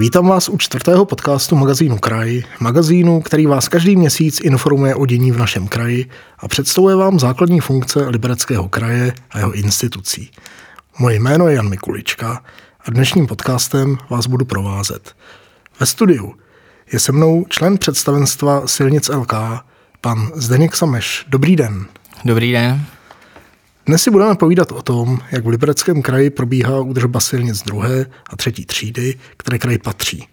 Vítám vás u čtvrtého podcastu magazínu Kraj, magazínu, který vás každý měsíc informuje o dění v našem kraji a představuje vám základní funkce Libereckého kraje a jeho institucí. Moje jméno je Jan Mikulička a dnešním podcastem vás budu provázet. Ve studiu je se mnou člen představenstva Silnic LK, pan Zdeněk Sameš. Dobrý den. Dobrý den. Dnes si budeme povídat o tom, jak v Libereckém kraji probíhá údržba silnic druhé a třetí třídy, které kraj patří.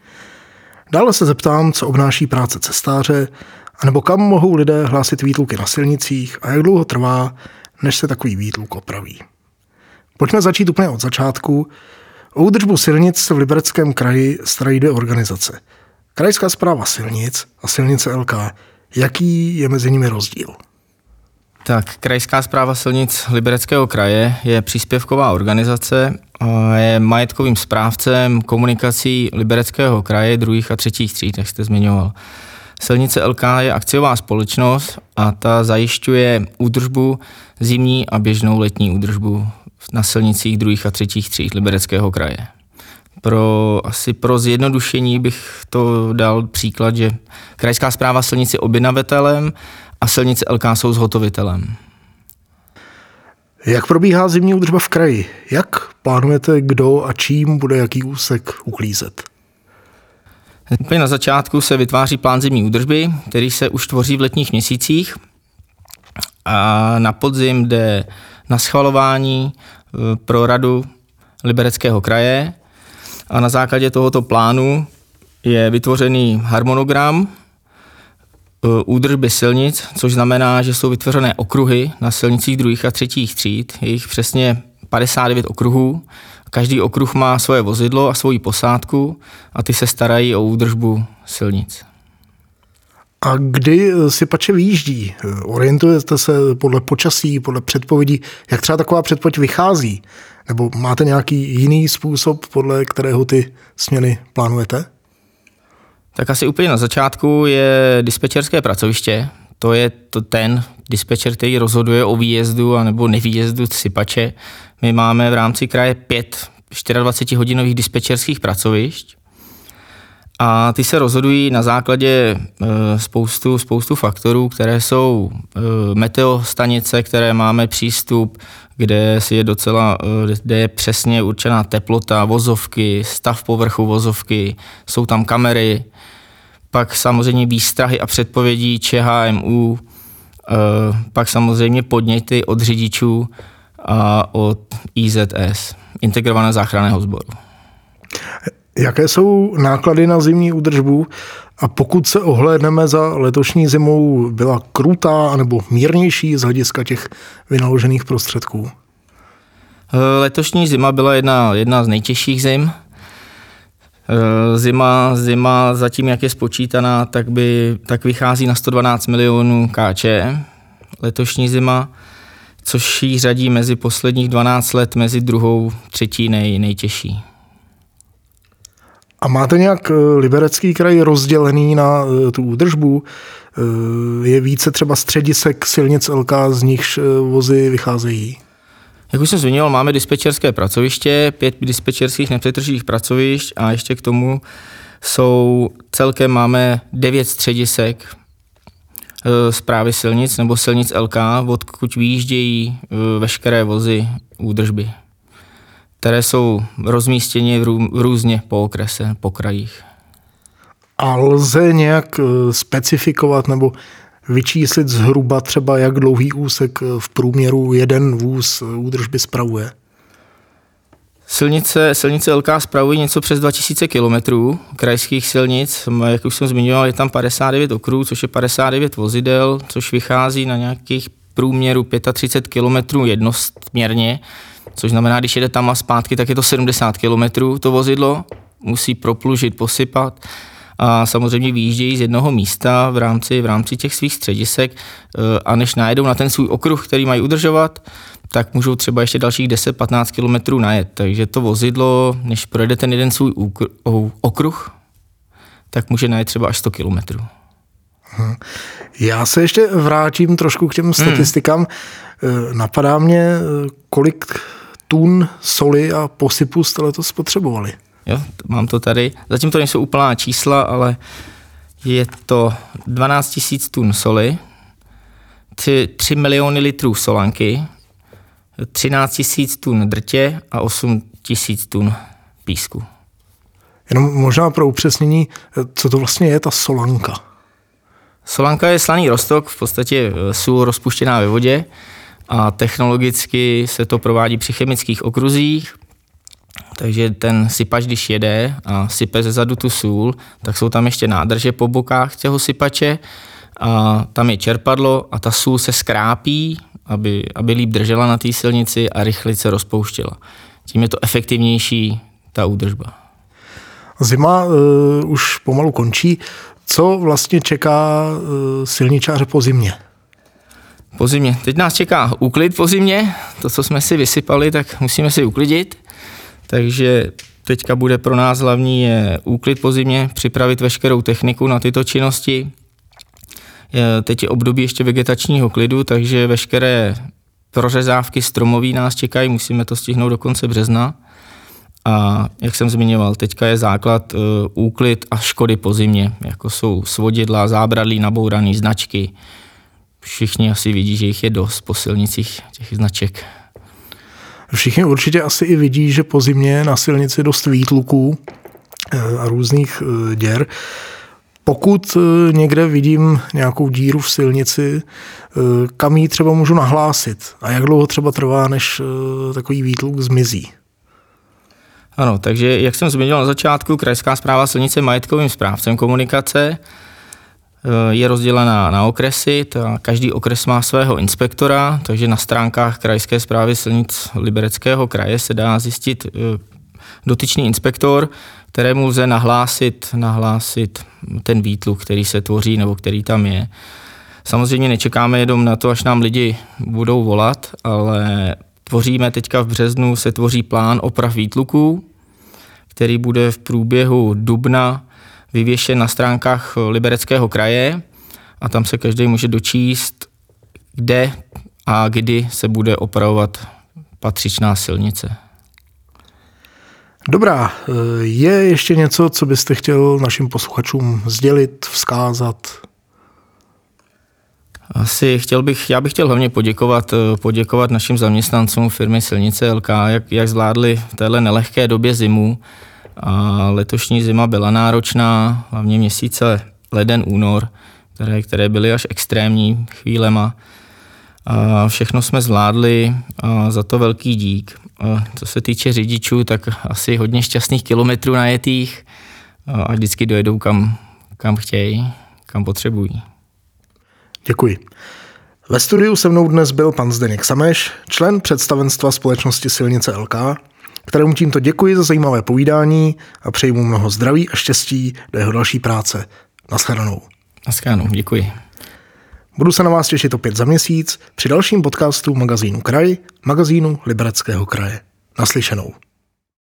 Dále se zeptám, co obnáší práce cestáře, anebo kam mohou lidé hlásit výtluky na silnicích a jak dlouho trvá, než se takový výtluk opraví. Pojďme začít úplně od začátku. O údržbu silnic v Libereckém kraji starají dvě organizace. Krajská zpráva silnic a silnice LK. Jaký je mezi nimi rozdíl? Tak, Krajská zpráva silnic Libereckého kraje je příspěvková organizace, je majetkovým správcem komunikací Libereckého kraje druhých a třetích tříd, jak jste zmiňoval. Silnice LK je akciová společnost a ta zajišťuje údržbu zimní a běžnou letní údržbu na silnicích druhých a třetích tříd Libereckého kraje. Pro, asi pro zjednodušení bych to dal příklad, že krajská zpráva silnici je objednavatelem a silnice LK jsou zhotovitelem. Jak probíhá zimní údržba v kraji? Jak plánujete, kdo a čím bude jaký úsek uklízet? Úplně na začátku se vytváří plán zimní údržby, který se už tvoří v letních měsících a na podzim jde na schvalování e, pro radu Libereckého kraje a na základě tohoto plánu je vytvořený harmonogram údržby silnic, což znamená, že jsou vytvořené okruhy na silnicích druhých a třetích tříd. Je jich přesně 59 okruhů. Každý okruh má svoje vozidlo a svoji posádku a ty se starají o údržbu silnic. A kdy si pače vyjíždí? Orientujete se podle počasí, podle předpovědí? Jak třeba taková předpověď vychází? Nebo máte nějaký jiný způsob, podle kterého ty směny plánujete? Tak asi úplně na začátku je dispečerské pracoviště. To je to ten dispečer, který rozhoduje o výjezdu nebo nevýjezdu sypače. My máme v rámci kraje pět 24-hodinových dispečerských pracovišť a ty se rozhodují na základě e, spoustu, spoustu faktorů, které jsou e, meteostanice, které máme přístup, kde si je docela, e, kde je přesně určená teplota vozovky, stav povrchu vozovky, jsou tam kamery, pak samozřejmě výstrahy a předpovědí ČHMU, pak samozřejmě podněty od řidičů a od IZS, Integrované záchranného sboru. Jaké jsou náklady na zimní údržbu a pokud se ohlédneme za letošní zimou, byla krutá nebo mírnější z hlediska těch vynaložených prostředků? Eh, letošní zima byla jedna, jedna z nejtěžších zim. Eh, zima, zima zatím, jak je spočítaná, tak, by, tak vychází na 112 milionů KČ. Letošní zima, což ji řadí mezi posledních 12 let mezi druhou, třetí nej, nejtěžší. A máte nějak eh, liberecký kraj rozdělený na eh, tu údržbu? Je více třeba středisek silnic LK, z nichž vozy vycházejí? Jak už jsem zmiňoval, máme dispečerské pracoviště, pět dispečerských nepřetržitých pracovišť a ještě k tomu jsou celkem máme devět středisek zprávy silnic nebo silnic LK, odkud výjíždějí veškeré vozy údržby které jsou rozmístěny různě po okrese, po krajích. A lze nějak eh, specifikovat nebo vyčíslit zhruba třeba, jak dlouhý úsek v průměru jeden vůz údržby spravuje? Silnice, silnice LK spravují něco přes 2000 km krajských silnic. Jak už jsem zmiňoval, je tam 59 okruhů, což je 59 vozidel, což vychází na nějakých průměru 35 km jednosměrně což znamená, když jede tam a zpátky, tak je to 70 km to vozidlo, musí proplužit, posypat a samozřejmě vyjíždějí z jednoho místa v rámci, v rámci těch svých středisek eh, a než najedou na ten svůj okruh, který mají udržovat, tak můžou třeba ještě dalších 10-15 km najet. Takže to vozidlo, než projede ten jeden svůj okruh, tak může najet třeba až 100 km. Já se ještě vrátím trošku k těm hmm. statistikám. Hmm. Napadá mě, kolik tun soli a posypu jste letos spotřebovali? Jo, mám to tady. Zatím to nejsou úplná čísla, ale je to 12 000 tun soli, 3, 3 miliony litrů solanky, 13 000 tun drtě a 8 000 tun písku. Jenom možná pro upřesnění, co to vlastně je ta solanka? Solanka je slaný rostok, v podstatě eh, sůl rozpuštěná ve vodě a technologicky se to provádí při chemických okruzích, takže ten sypač, když jede a sype ze zadu tu sůl, tak jsou tam ještě nádrže po bokách těho sypače a tam je čerpadlo a ta sůl se skrápí, aby, aby líp držela na té silnici a rychle se rozpouštěla. Tím je to efektivnější ta údržba. Zima uh, už pomalu končí. Co vlastně čeká uh, silničáře po zimě? Po zimě. Teď nás čeká úklid po zimě. To, co jsme si vysypali, tak musíme si uklidit. Takže teďka bude pro nás hlavní je úklid po zimě, připravit veškerou techniku na tyto činnosti. Teď je období ještě vegetačního klidu, takže veškeré prořezávky stromoví nás čekají, musíme to stihnout do konce března. A jak jsem zmiňoval, teďka je základ uh, úklid a škody po zimě, jako jsou svodidla, zábradlí, nabouraný značky. Všichni asi vidí, že jich je dost po silnicích těch značek. Všichni určitě asi i vidí, že po zimě na silnici dost výtluků eh, a různých eh, děr. Pokud někde vidím nějakou díru v silnici, kam ji třeba můžu nahlásit a jak dlouho třeba trvá, než takový výtluk zmizí? Ano, takže jak jsem zmínil na začátku, Krajská zpráva silnice majetkovým správcem komunikace eh, je rozdělená na okresy, ta, každý okres má svého inspektora, takže na stránkách Krajské zprávy silnic Libereckého kraje se dá zjistit eh, dotyčný inspektor, kterému lze nahlásit, nahlásit ten výtluk, který se tvoří nebo který tam je. Samozřejmě nečekáme jenom na to, až nám lidi budou volat, ale tvoříme teďka v březnu, se tvoří plán oprav výtluků, který bude v průběhu dubna vyvěšen na stránkách Libereckého kraje a tam se každý může dočíst, kde a kdy se bude opravovat patřičná silnice. Dobrá, je ještě něco, co byste chtěl našim posluchačům sdělit, vzkázat? Asi chtěl bych, já bych chtěl hlavně poděkovat, poděkovat našim zaměstnancům firmy Silnice LK, jak, jak zvládli v téhle nelehké době zimu. A letošní zima byla náročná, hlavně měsíce leden, únor, které, které byly až extrémní chvílema. A všechno jsme zvládli a za to velký dík. A co se týče řidičů, tak asi hodně šťastných kilometrů najetých a vždycky dojedou kam, kam chtějí, kam potřebují. Děkuji. Ve studiu se mnou dnes byl pan Zdeněk Sameš, člen představenstva společnosti Silnice LK, kterému tímto děkuji za zajímavé povídání a přeji mu mnoho zdraví a štěstí do jeho další práce. Naschledanou. Naschledanou, děkuji. Budu se na vás těšit opět za měsíc při dalším podcastu magazínu Kraj, magazínu Libereckého kraje. Naslyšenou.